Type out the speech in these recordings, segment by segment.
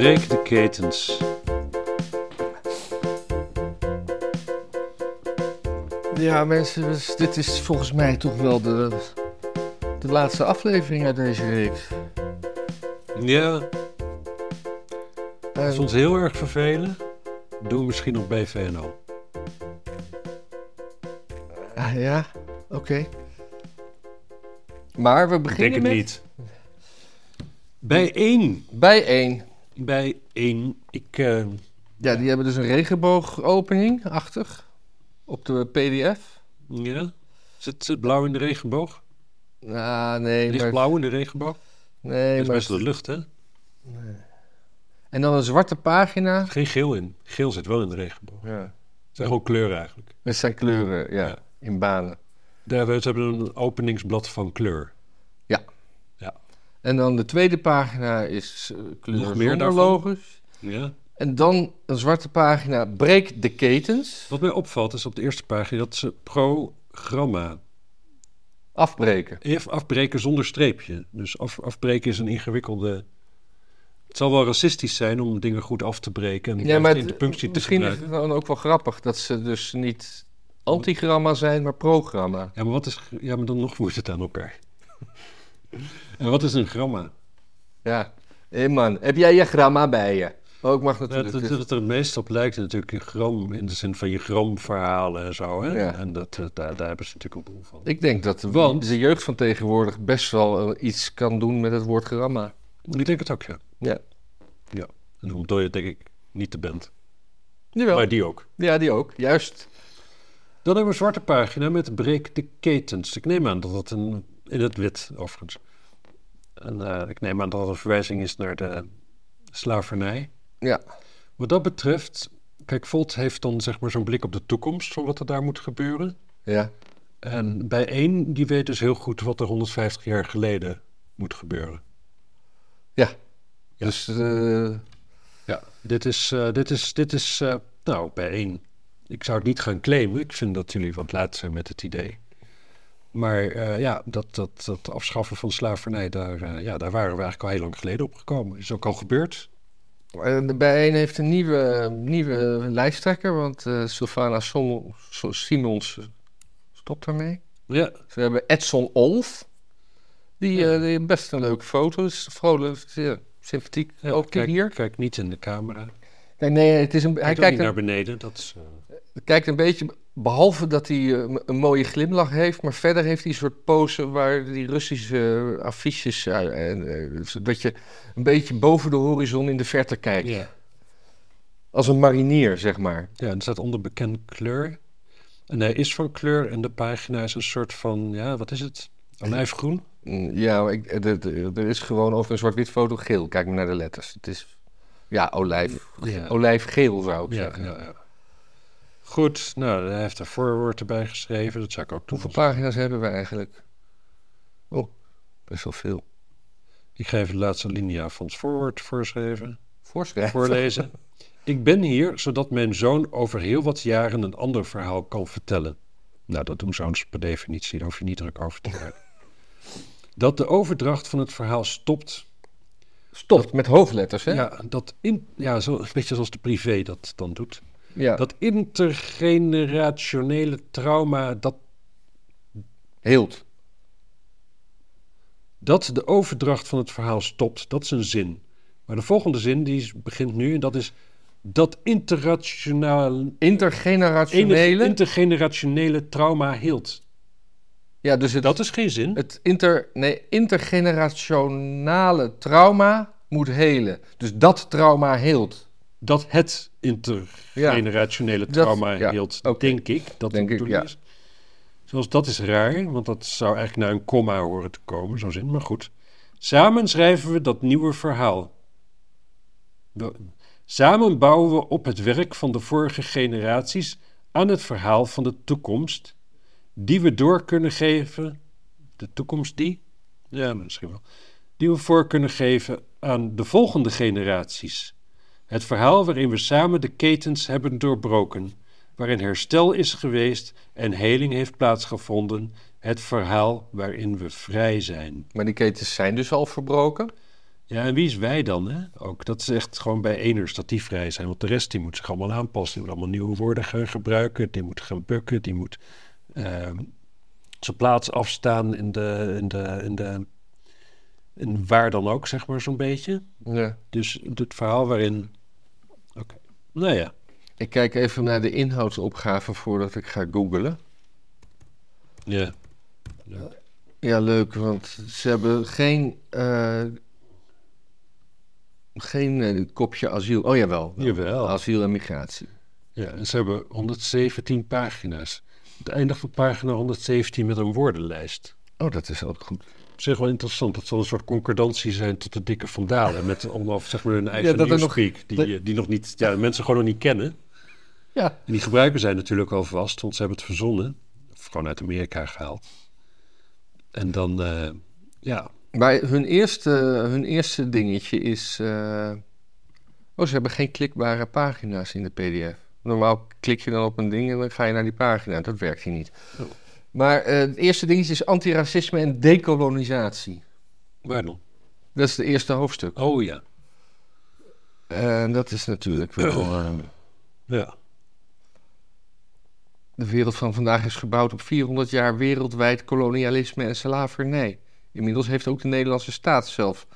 Breek de ketens. Ja, mensen, dus dit is volgens mij toch wel de, de laatste aflevering uit deze reeks. Ja, Eh, we ons heel erg vervelen, doen we misschien nog BVNO. ah, ja, oké. Maar we Ik beginnen denk het met... niet. Bij één. Bij één. Bij één. Ik, eh, Ja, die hebben dus een regenboogopening achter op de pdf. ja. Zit het blauw in de regenboog? Ah, nee, Ligt maar... blauw in de regenboog? Nee, Dat is maar... best de lucht, hè? En dan een zwarte pagina. Geen geel in. Geel zit wel in de regenboog. Het Ja. zijn gewoon kleuren eigenlijk. Met zijn kleuren, ja, Ja. in banen. Daar, we hebben een openingsblad van kleur. En dan de tweede pagina is uh, kleur Nog meer zonder logos. Ja. En dan een zwarte pagina, breek de ketens, Wat mij opvalt is op de eerste pagina dat ze programma afbreken. Even afbreken zonder streepje. Dus af, afbreken is een ingewikkelde. Het zal wel racistisch zijn om dingen goed af te breken en Ja, maar in de punctie te misschien is het dan ook wel grappig dat ze dus niet antigramma zijn, maar programma. Ja, maar wat is. Ja, maar dan nog moet het aan elkaar. En wat is een gramma? Ja, hé man, heb jij je gramma bij je? Ook mag Ja, natuurlijk. dat, dus- dat er het meest op lijkt is natuurlijk een gram in de zin van je gramverhalen en zo. Hè? Ja. En dat, eh, daar, daar hebben ze natuurlijk een boel van. Ik denk dat de, Want- de jeugd van tegenwoordig best wel eh, iets kan doen met het woord gramma. Ik denk het ook, ja. Ja. En omdat je denk ik niet de bent. Jawel. Maar die ook. Ja, die ook, juist. Dan hebben we een zwarte pagina met breek de ketens. Ik neem aan dat dat een, in het wit overigens. En eh, ik neem aan dat het een verwijzing is naar de slavernij. Ja. Wat dat betreft, kijk, Volt heeft dan zeg maar zo'n blik op de toekomst van wat er daar moet gebeuren. Ja. En bij één, die weet dus heel goed wat er 150 jaar geleden moet gebeuren. Ja. Dus eh, Ja, dit is, eh, dit is, dit is eh, nou, bij één. Ik zou het niet gaan claimen. Ik vind dat jullie wat laat zijn met het idee. Maar eh, ja, dat, dat, dat afschaffen van slavernij, daar, eh, ja, daar waren we eigenlijk al heel lang geleden op gekomen. Is ook al gebeurd. de bijeen heeft een nieuwe, nieuwe lijsttrekker, want eh Sylvana Simons stopt ermee. Ja, Ze hebben Edson Olf. Die, Ja. die best een leuke foto. Is vrolijk, sympathiek. ja, ook kijk, hier. Kijk niet in de camera. Nee, nee, het is een, hij kijkt naar beneden. Dat is, kijkt een beetje, behalve dat hij eh, een mooie glimlach heeft, maar verder heeft hij een soort pose waar die Russische affiches, eh, en, eh, dat je een beetje boven de horizon in de verte kijkt. ja. Als een marinier, zeg maar. ja, en er staat onder bekend kleur. En hij is van kleur en de pagina is een soort van, ja, wat is het? Olijfgroen? Mm, Ja, ik, er is gewoon over een zwart-wit foto geel. Kijk maar naar de letters. Het is, ja, olijf, Ja. olijfgeel zou ik Ja, zeggen. ja, ja. Goed, nou, hij heeft een voorwoord erbij geschreven. Dat zou ik ook doen. Hoeveel pagina's hebben we eigenlijk? Oh, best wel veel. Ik ga even de laatste linia van het voorwoord voorschrijven, Voorschrijven. voorlezen. Ik ben hier zodat mijn zoon over heel wat jaren een ander verhaal kan vertellen. Nou, dat doen zoons per definitie, daar hoef je niet druk over te maken. Dat de overdracht van het verhaal stopt. Stopt met hoofdletters, hè? Ja, dat in, ja zo, een beetje zoals de privé dat dan doet. Ja. Dat intergenerationele trauma, dat Heelt. Dat de overdracht van het verhaal stopt, dat is een zin. Maar de volgende zin die is- begint nu en dat is dat interrationale, Intergenerationele. intergenerationele trauma hield. ja, dus het, Dat is geen zin. het inter, nee, intergenerationale trauma moet helen. Dus dat trauma heelt. Dat het intergenerationele trauma ja, hield, denk ik. Dat Denk de ik, ja. is. Zoals dat is raar, want dat zou eigenlijk naar een komma horen te komen, zo'n zin. Maar goed. Samen schrijven we dat nieuwe verhaal. We- Samen bouwen we op het werk van de vorige generaties aan het verhaal van de toekomst, die we door kunnen geven. De toekomst die? Ja, misschien wel. Die we voor kunnen geven aan de volgende generaties. Het verhaal waarin we samen de ketens hebben doorbroken, waarin herstel is geweest en heling heeft plaatsgevonden. Het verhaal waarin we vrij zijn. Maar die ketens zijn dus al verbroken. Ja, en wie is wij dan, hè? Ook, dat is echt gewoon bij eners dat die vrij zijn. Want de rest die moet zich allemaal aanpassen. Die moet allemaal nieuwe woorden gaan gebruiken. Die moet gaan bukken. Die moet ehm, zijn plaats afstaan in de, in de, in de... In waar dan ook, zeg maar, zo'n beetje. Ja. Dus het verhaal waarin... Oké, nou ja. Ik kijk even naar de inhoudsopgave voordat ik ga googlen. Ja. Ja, leuk, want ze hebben geen, eh, geen eh, kopje asiel. Oh jawel, wel. Jawel. asiel en migratie. Ja, en ze hebben 117 pagina's. Het eindigt op pagina 117 met een woordenlijst. Oh, dat is ook goed. Op zich wel interessant. Dat zal een soort concordantie zijn tot de dikke vandalen. Met allemaal, zeg maar, hun eigen nieuwspeak. Die, dat- eh, die nog niet, ja, mensen gewoon nog niet kennen. Ja. En die gebruiken zij natuurlijk al vast, want ze hebben het verzonnen. Of gewoon uit Amerika gehaald. En dan, eh, ja, Maar hun eerste, hun eerste dingetje is... eh, Oh, ze hebben geen klikbare pagina's in de pdf. Normaal klik je dan op een ding en dan ga je naar die pagina. Dat werkt hier niet. Oh. Maar eh, het eerste dingetje is antiracisme en dekolonisatie. waar dan? Dat is het eerste hoofdstuk. Oh ja, En dat is natuurlijk wel... eh, ja. De wereld van vandaag is gebouwd op 400 jaar wereldwijd kolonialisme en slavernij. Inmiddels heeft ook de Nederlandse staat zelf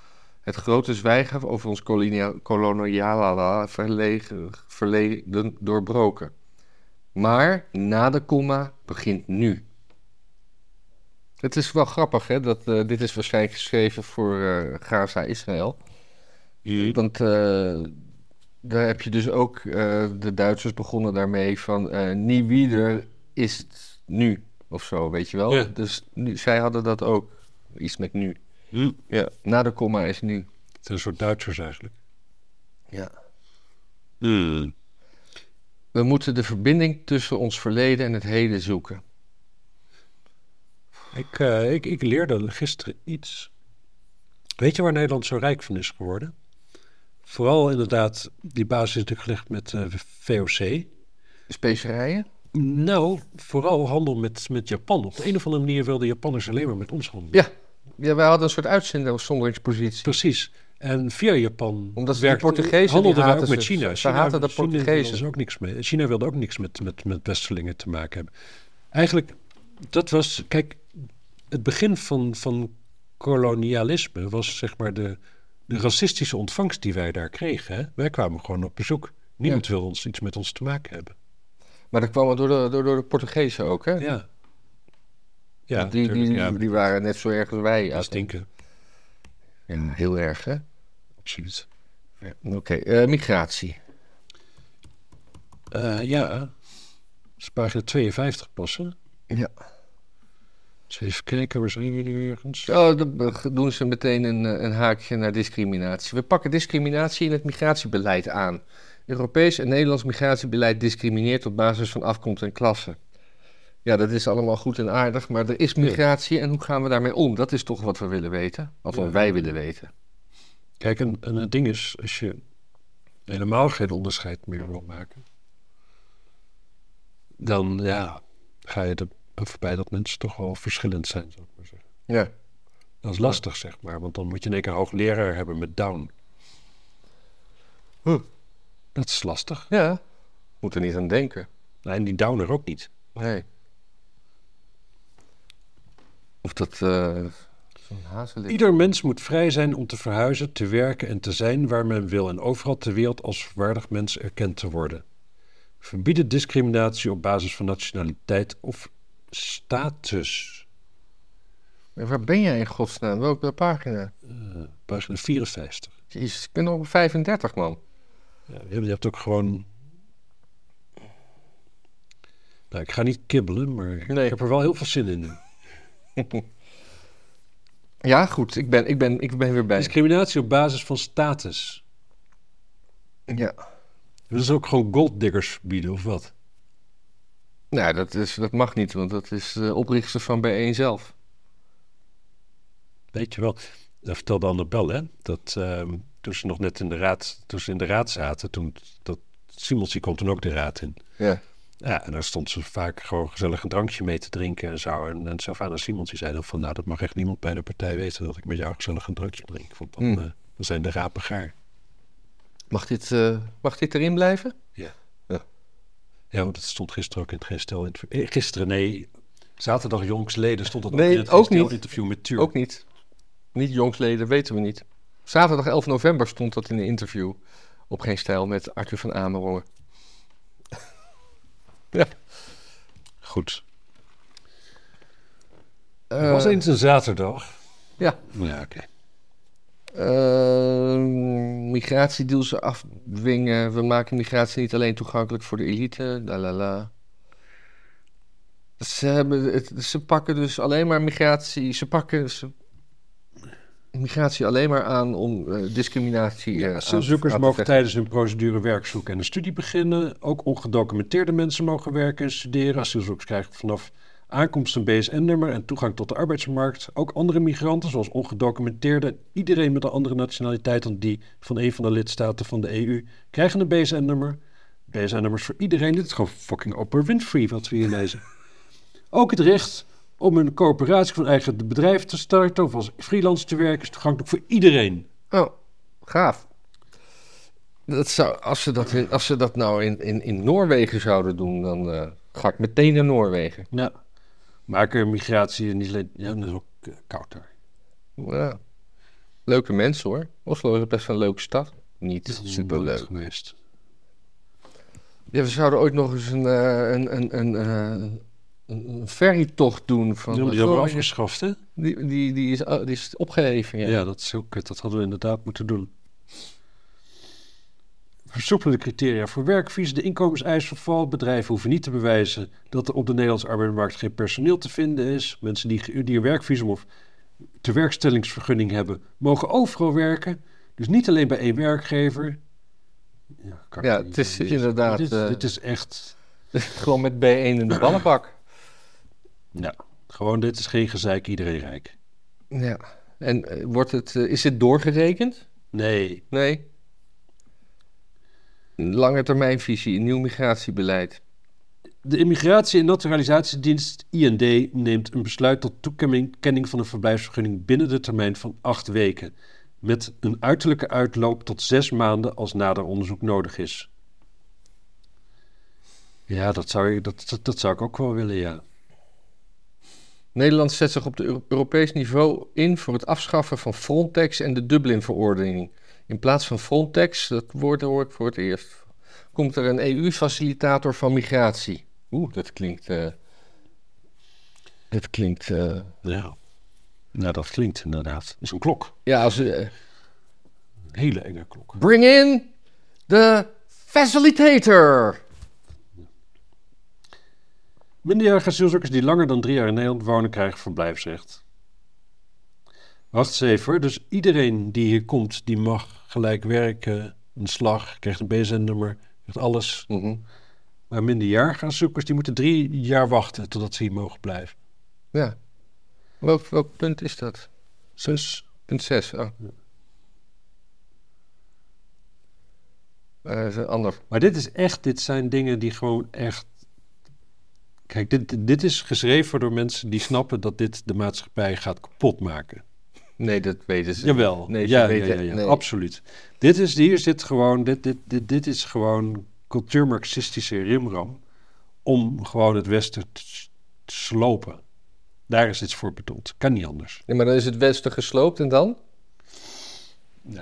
het grote zwijgen over ons kolonia- koloniale verlegen- verleden doorbroken. Maar na de komma begint nu. Het is wel grappig, hè? Dat, eh, dit is waarschijnlijk geschreven voor eh, Gaza-Israël. Want eh, daar heb je dus ook, eh, de Duitsers begonnen daarmee van eh nie wieder is het nu of zo, weet je wel. Ja. Dus nu, zij hadden dat ook, iets met nu. Hm. Ja, na de komma is nu. Het zijn een soort Duitsers eigenlijk. Ja. Hm. We moeten de verbinding tussen ons verleden en het heden zoeken. Ik, eh, ik, ik leerde gisteren iets. Weet je waar Nederland zo rijk van is geworden? Vooral inderdaad, die basis is natuurlijk gelegd met eh, VOC. Specerijen? Nou, vooral handel met, met Japan. Op de een of andere manier wilden Japanners alleen maar met ons handelen. Ja. Ja, wij hadden een soort uitzonderingspositie. Precies. En via Japan Omdat werkte- Portugezen, handelden ook met. China. Ze China haten de China Portugezen. wilde ze ook niks mee. China wilde ook niks met, met, met Westerlingen te maken hebben. Eigenlijk, dat was... Kijk, het begin van, van kolonialisme was zeg maar de, de racistische ontvangst die wij daar kregen. Hè? Wij kwamen gewoon op bezoek. Niemand wilde ons iets met ons te maken hebben. Maar dat kwam door de, door, door de Portugezen ook, hè? Ja. Ja, die, die, ja, die waren net zo erg als wij. die stinken. Ja, heel erg, hè? Absoluut. Oké, eh, migratie. Eh, ja, dat is pagina 52 pas, hè? Ja. Dus even kijken, waar zijn ergens? Oh, dan doen ze meteen een, eh, een haakje naar discriminatie. We pakken discriminatie in het migratiebeleid aan. Europees en Nederlands migratiebeleid discrimineert op basis van afkomst en klasse. Ja, dat is allemaal goed en aardig, maar er is migratie en hoe gaan we daarmee om? Dat is toch wat we willen weten. Of wat Ja. wij willen weten. Kijk, en, en het ding is, als je helemaal geen onderscheid meer wil maken, dan ja, ga je er voorbij dat mensen toch wel verschillend zijn, zou ik maar zeggen. Ja. Dat is lastig, zeg maar, want dan moet je in één keer een hoogleraar hebben met Down. Huh. Dat is lastig. Ja. Moet er niet aan denken. Nou, en die Downer ook niet. Nee. Of dat zo'n hazelik. Ieder mens moet vrij zijn om te verhuizen, te werken en te zijn waar men wil en overal ter wereld als waardig mens erkend te worden. Verbieden discriminatie op basis van nationaliteit of status. Maar Waar ben jij in godsnaam? Welke pagina? Eh, pagina 54. Jezus, ik ben nog op 35, man. Ja, je hebt- ook gewoon. Nou, ik ga niet kibbelen, maar Nee. ik heb er wel heel veel zin in. Ja, goed. Ik ben, ik ben, ik ben weer bij. Discriminatie op basis van status. Ja. Dat is ook gewoon golddiggers verbieden, of wat? Nou, dat, is, dat mag niet, want dat is de oprichter van bijeen zelf. Weet je wel, dat vertelde Annabel, hè? Dat ehm, toen ze nog net in de raad, toen ze in de raad zaten, toen dat Simons die kwam toen ook de raad in. Ja. Ja, en daar stond ze vaak gewoon gezellig een drankje mee te drinken en zo. En, en Sylvana Simons die zei dan van, nou, dat mag echt niemand bij de partij weten dat ik met jou gezellig een drankje drink. Want dan Hmm. eh, Dan zijn de rapen gaar. Mag dit, eh, mag dit erin blijven? Ja, want het stond gisteren ook in het gestel. Eh, gisteren, nee. Zaterdag jongsleden stond Nee, ook in het ook niet. interview met Tuur. Ook niet. Niet jongsleden, weten we niet. Zaterdag 11 november stond dat in een interview op Geen Stijl met Arthur van Amerongen. Goed. Eh, Het was eens een zaterdag. Ja. Ja, oké. Eh, migratiedeals afdwingen. We maken migratie niet alleen toegankelijk voor de elite. La la la. Ze, hebben het, ze pakken dus alleen maar migratie. Ze pakken ze, migratie alleen maar aan om eh, discriminatie. aan te mogen tijdens hun procedure werk zoeken en een studie beginnen. Ook ongedocumenteerde mensen mogen werken en studeren. Asielzoekers krijgen vanaf aankomst een BSN-nummer en toegang tot de arbeidsmarkt. Ook andere migranten, zoals ongedocumenteerde, iedereen met een andere nationaliteit dan die van een van de lidstaten van de EU, krijgen een BSN-nummer. BSN-nummers voor iedereen. Dit is gewoon fucking Oprah Winfrey wat we hier lezen. Ook het recht om een coöperatie van eigen bedrijf te starten of als freelance te werken is toegankelijk voor iedereen. Oh, gaaf. Dat zou, als, ze dat als ze dat nou in, in, in Noorwegen zouden doen, dan eh, ga ik meteen naar Noorwegen. Ja. Maken migratie niet alleen... Ja, dat is ook eh, koud daar. Ja. Leuke mensen hoor. Oslo is best wel een leuke stad. Niet superleuk. geweest. Ja, we zouden ooit nog eens een, eh, een, een, een, eh, een, een ferrytocht doen. Van, Die hebben we afgeschaft, hè? die, die, die, is, die is opgeheven. Ja. Ja. dat is heel kut. Dat hadden we inderdaad moeten doen. Versoepelen de criteria voor werkvies. De inkomenseis vervalt. Bedrijven hoeven niet te bewijzen dat er op de Nederlandse arbeidsmarkt geen personeel te vinden is. Mensen die, een werkvisum of tewerkstellingsvergunning hebben, mogen overal werken. Dus niet alleen bij één werkgever. Ja, Ja, het is dit- inderdaad, Dit, eh, dit is echt. Gewoon met B1 in de ballenbak. Ja, gewoon dit is geen gezeik, iedereen rijk. Ja. En eh, wordt het, eh, is het doorgerekend? Nee, Nee. Een lange termijnvisie, een nieuw migratiebeleid. De Immigratie- en Naturalisatiedienst IND neemt een besluit tot toekenning kenning van een verblijfsvergunning binnen de termijn van acht weken. Met een uiterlijke uitloop tot zes maanden als nader onderzoek nodig is. Ja, dat zou, ik, dat, dat, dat zou ik ook wel willen, ja. Nederland zet zich op de Euro- Europees niveau in voor het afschaffen van Frontex en de Dublin-verordening. In plaats van Frontex, dat woord hoor ik voor het eerst, komt er een EU-facilitator van migratie. Oeh, dat klinkt. eh dat klinkt. eh, Ja, nou dat klinkt inderdaad. Dat is een klok. ja, als. Een hele enge klok. bring in the facilitator. Minderjarige asielzoekers die langer dan drie jaar in Nederland wonen, krijgen verblijfsrecht. Wacht eens even. Dus iedereen die hier komt, die mag gelijk werken, een slag, krijgt een BSN-nummer, krijgt alles. Mhm. Maar minderjarige asielzoekers, die moeten drie jaar wachten totdat ze hier mogen blijven. Ja. Welk, welk punt is dat? Zes. Punt 6. Oh. Eh, is een ander. Maar dit is echt, dit zijn dingen die gewoon echt... Kijk, dit, dit is geschreven door mensen die snappen dat dit de maatschappij gaat kapotmaken. Nee, dat weten ze. Jawel, Nee, ze ja, weten- ja, ja, ja, nee. absoluut. Dit is, hier zit gewoon, dit, dit, dit, dit is gewoon cultuurmarxistische rimram om gewoon het Westen te, slopen. Daar is dit voor bedoeld. Kan niet anders. Nee, maar dan is het Westen gesloopt en dan?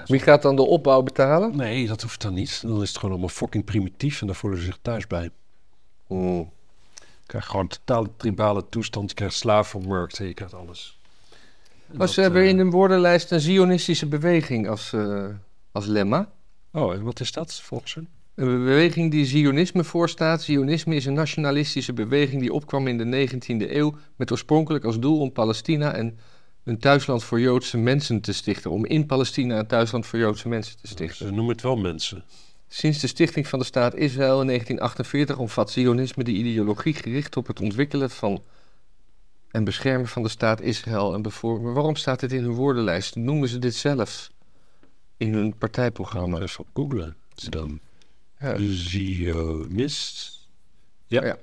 Wie gaat dan de opbouw betalen? Nee, dat hoeft dan niet. Dan is het gewoon allemaal fucking primitief en daar voelen ze zich thuis bij. Hmm. Je krijgt gewoon een totale tribale toestand. Je krijgt slavenmarkten, je krijgt alles. En Oh, dat, ze hebben eh, in de woordenlijst een zionistische beweging als, eh, als lemma. Oh, en wat is dat volgens hen? Een beweging die Zionisme voorstaat. Zionisme is een nationalistische beweging die opkwam in de 19e eeuw met oorspronkelijk als doel om Palestina en een thuisland voor Joodse mensen te stichten. Om in Palestina een thuisland voor Joodse mensen te stichten. Ze noemen het wel mensen. Sinds de stichting van de staat Israël in 1948 omvat Zionisme de ideologie gericht op het ontwikkelen van en beschermen van de staat Israël en bevormen. Waarom staat dit in hun woordenlijst? Noemen ze dit zelf in hun partijprogramma? Even op googlen. Ze dan Ja. Zionist. Ja. Ja.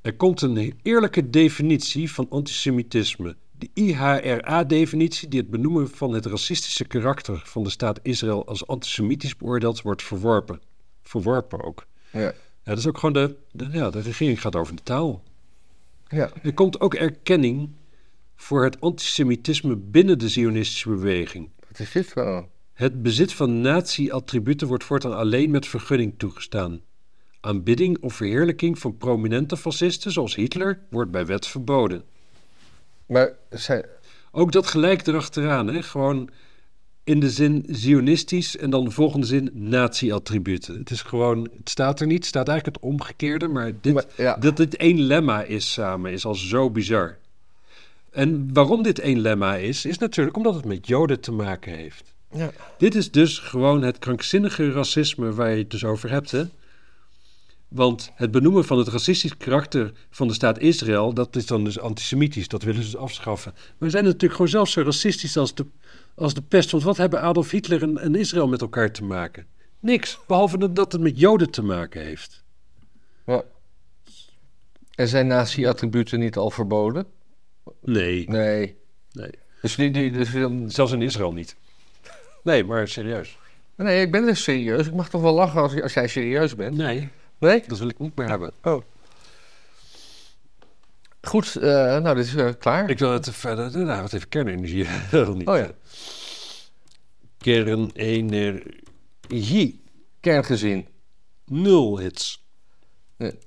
Er komt een eerlijke definitie van antisemitisme. De IHRA-definitie, die het benoemen van het racistische karakter van de staat Israël als antisemitisch beoordeelt, wordt verworpen. Verworpen ook. Ja. Ja, dat is ook gewoon de, de, ja, de regering gaat over de taal. Ja. Er komt ook erkenning voor het antisemitisme binnen de Zionistische beweging. Wat is dit wel? Het bezit van nazi-attributen wordt voortaan alleen met vergunning toegestaan. Aanbidding of verheerlijking van prominente fascisten zoals Hitler wordt bij wet verboden. Maar zij, Ook dat gelijk erachteraan, hè? gewoon in de zin zionistisch en dan de volgende zin nazi-attributen. Het is gewoon, het staat er niet, het staat eigenlijk het omgekeerde, maar dit, Maar, ja. dat dit één lemma is samen is al zo bizar. En waarom dit één lemma is, is natuurlijk omdat het met Joden te maken heeft. ja. Dit is dus gewoon het krankzinnige racisme waar je het dus over hebt, hè? Want het benoemen van het racistisch karakter van de staat Israël, dat is dan dus antisemitisch, dat willen ze dus afschaffen. Maar we zijn natuurlijk gewoon zelfs zo racistisch als de, als de pest. Want wat hebben Adolf Hitler en, en Israël met elkaar te maken? Niks, behalve dat- het met Joden te maken heeft. ja. En zijn nazi-attributen niet al verboden? Nee, Nee. nee. Dus die, die, dus dan- Zelfs in Israël niet. Nee, maar serieus. nee, ik ben dus serieus. Ik mag toch wel lachen als, als jij serieus bent? Nee, Nee? dat wil ik niet meer hebben. Goed, eh, nou, dit is eh, klaar. Ik wil het verder, nou, wat even kernenergie. Dat niet. Oh ja, Kernenergie. kerngezin. Nul hits. Nee.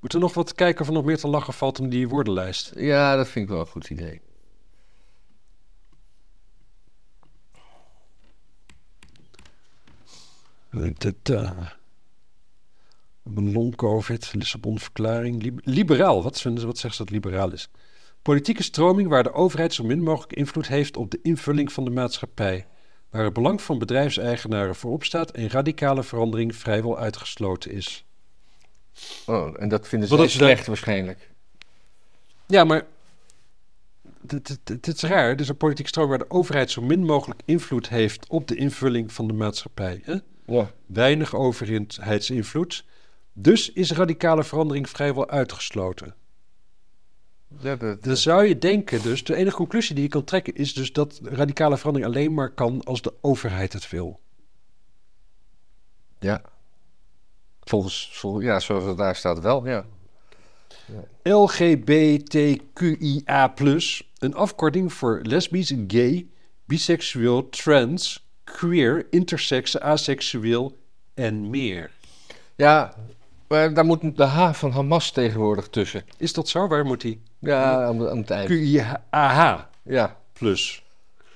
Moeten we nog wat kijken of er nog meer te lachen valt in die woordenlijst? Ja, dat vind ik wel een goed idee. Uh, een long-covid, Lissabon-verklaring. Lib- liberaal, wat, vinden ze, wat zegt ze dat liberaal is? Politieke stroming waar de overheid zo min mogelijk invloed heeft op de invulling van de maatschappij. Waar het belang van bedrijfseigenaren voorop staat en radicale verandering vrijwel uitgesloten is. Oh, en dat vinden ze dat? slecht waarschijnlijk. Ja, maar dit, is raar. Het is een politieke stroom waar de overheid zo min mogelijk invloed heeft op de invulling van de maatschappij. Hè? Ja. Weinig overheidsinvloed. Dus is radicale verandering vrijwel uitgesloten. Ja, dat, Dan zou je denken dus, de enige conclusie die je kan trekken is dus dat radicale verandering alleen maar kan als de overheid het wil. ja. Volgens, vol, ja, zoals het daar staat wel, ja. LGBTQIA+, een afkorting voor lesbisch, gay, biseksueel, trans, queer, intersex, aseksueel en meer. Ja, maar daar moet de H van Hamas tegenwoordig tussen. Is dat zo? Waar moet die? Ja, aan, het eind. QIAH Ja. plus.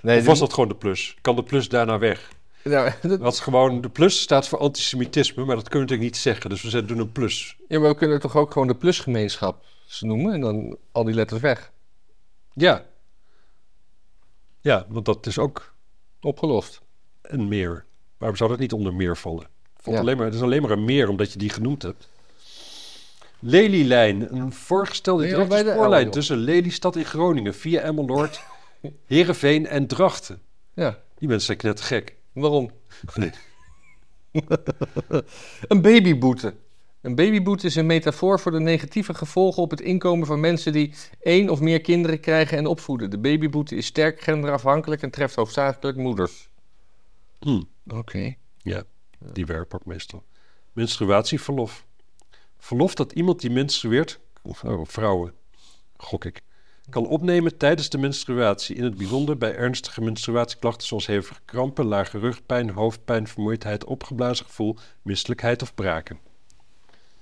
Nee, Of was dat gewoon de plus? Kan de plus daarna weg? Ja, dat- Dat is gewoon, de plus staat voor antisemitisme, maar dat kunnen we natuurlijk niet zeggen. Dus we zetten- doen een plus. ja, maar we kunnen toch ook gewoon de plusgemeenschap noemen en dan al die letters weg. Ja. Ja, want dat is ook Opgelost. een meer. Waarom zou dat niet onder meer vallen? Valt Ja. alleen maar, het is alleen maar een meer omdat je die genoemd hebt. Lelylijn, een voorgestelde directe de spoorlijn tussen Lelystad in Groningen via Emmeloord, Heerenveen en Drachten. Ja, Die mensen zijn net gek. waarom? Nee. Een babyboete. Een babyboete is een metafoor voor de negatieve gevolgen op het inkomen van mensen die één of meer kinderen krijgen en opvoeden. De babyboete is sterk genderafhankelijk en treft hoofdzakelijk moeders. Hm. Oké. Ja, die ook meestal. Menstruatieverlof. Verlof dat iemand die menstrueert, oh, vrouwen, gok ik, kan opnemen tijdens de menstruatie. In het bijzonder bij ernstige menstruatieklachten zoals hevige krampen, lage rugpijn, hoofdpijn, vermoeidheid, opgeblazen gevoel, misselijkheid of braken.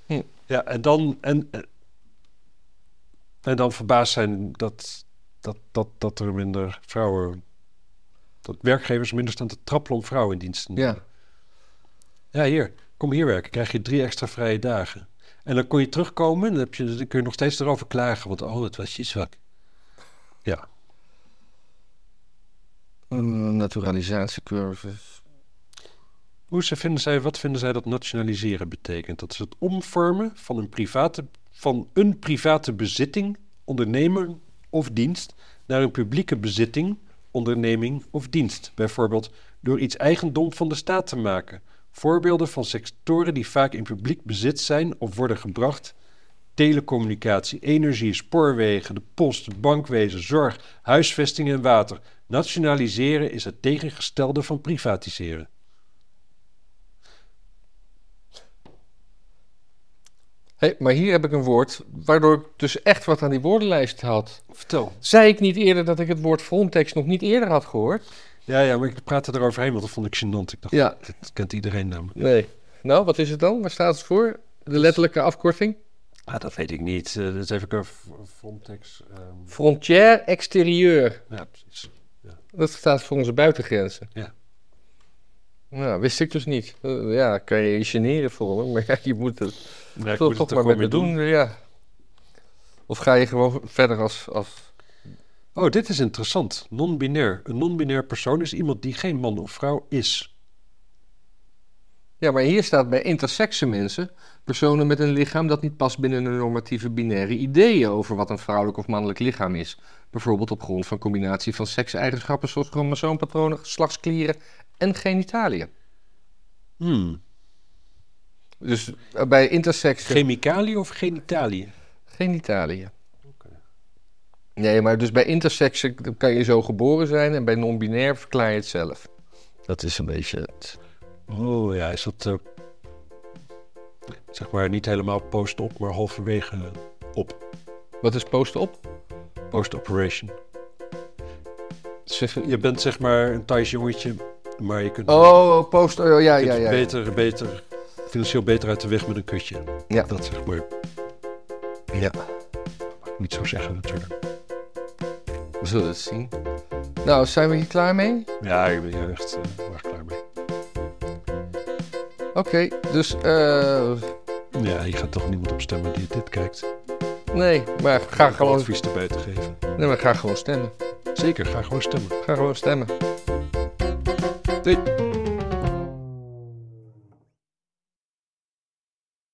Hm. Ja, en dan, en, en dan verbaasd zijn dat, dat, dat, dat er minder vrouwen, dat werkgevers minder staan te trappelen om vrouwen in dienst te nemen. Ja. Ja, hier. Kom hier werken. Krijg je drie extra vrije dagen. En dan kon je terugkomen en dan, heb je, dan kun je nog steeds erover klagen. Want oh, het was je zwak. Ja. Een naturalisatiecursus. Hoe ze vinden zij, wat vinden zij dat nationaliseren betekent? Dat is het omvormen van een private, van een private bezitting, ondernemer of dienst naar een publieke bezitting, onderneming of dienst. Bijvoorbeeld door iets eigendom van de staat te maken. Voorbeelden van sectoren die vaak in publiek bezit zijn of worden gebracht telecommunicatie, energie, spoorwegen, de post, het bankwezen, zorg, huisvesting en water. Nationaliseren is het tegengestelde van privatiseren. Hey, maar hier heb ik een woord waardoor ik dus echt wat aan die woordenlijst had. Vertel. Zei ik niet eerder dat ik het woord Frontex nog niet eerder had gehoord? Ja, ja, maar ik praatte eroverheen, want dat vond ik gênant. Ik dacht, Ja. dit kent iedereen namelijk. Nee. Nou, wat is het dan? Waar staat het voor? De letterlijke afkorting? Ah, dat weet ik niet. Uh, dat is even een Frontex. ehm, Frontière extérieur. ja, precies. Dat staat voor onze buitengrenzen. Ja. Nou, wist ik dus niet. Eh, ja, kan je je generen voor maar ja, je moet het Ja, toch, moet toch het maar er met me doen. mee Ja. Of ga je gewoon verder als... als... Oh, dit is interessant. Non-binair. Een non-binair persoon is iemand die geen man of vrouw is. Ja, maar hier staat bij intersexe mensen... personen met een lichaam dat niet past binnen de normatieve binaire ideeën... over wat een vrouwelijk of mannelijk lichaam is. Bijvoorbeeld op grond van combinatie van sekseigenschappen... zoals chromosoompatronen, geslachtsklieren en genitaliën. Hmm. Dus eh, bij intersexe... Chemicaliën of genitaliën? Genitaliën. Nee, maar dus bij intersexe kan je zo geboren zijn en bij non-binair verklaar je het zelf. Dat is een beetje het. Oh ja, is dat eh, zeg maar niet helemaal post-op, maar halverwege op. Wat is post-op? Post-operation. Je bent zeg maar een Thais jongetje, maar je kunt, Oh, post. Oh, ja, je ja, kunt ja. beter, beter, financieel beter uit de weg met een kutje. Ja. Dat zeg maar. Ja. Mag ik niet zo zeggen natuurlijk. We zullen het zien. Nou, zijn we hier klaar mee? Ja, ik ben hier echt erg klaar mee. Oké, dus eh. Ja, je gaat toch niemand op stemmen die dit kijkt. Nee, maar ga gewoon, advies erbij te geven. nee, maar ga gewoon stemmen. Zeker, ga gewoon stemmen. Ga gewoon stemmen. Doei.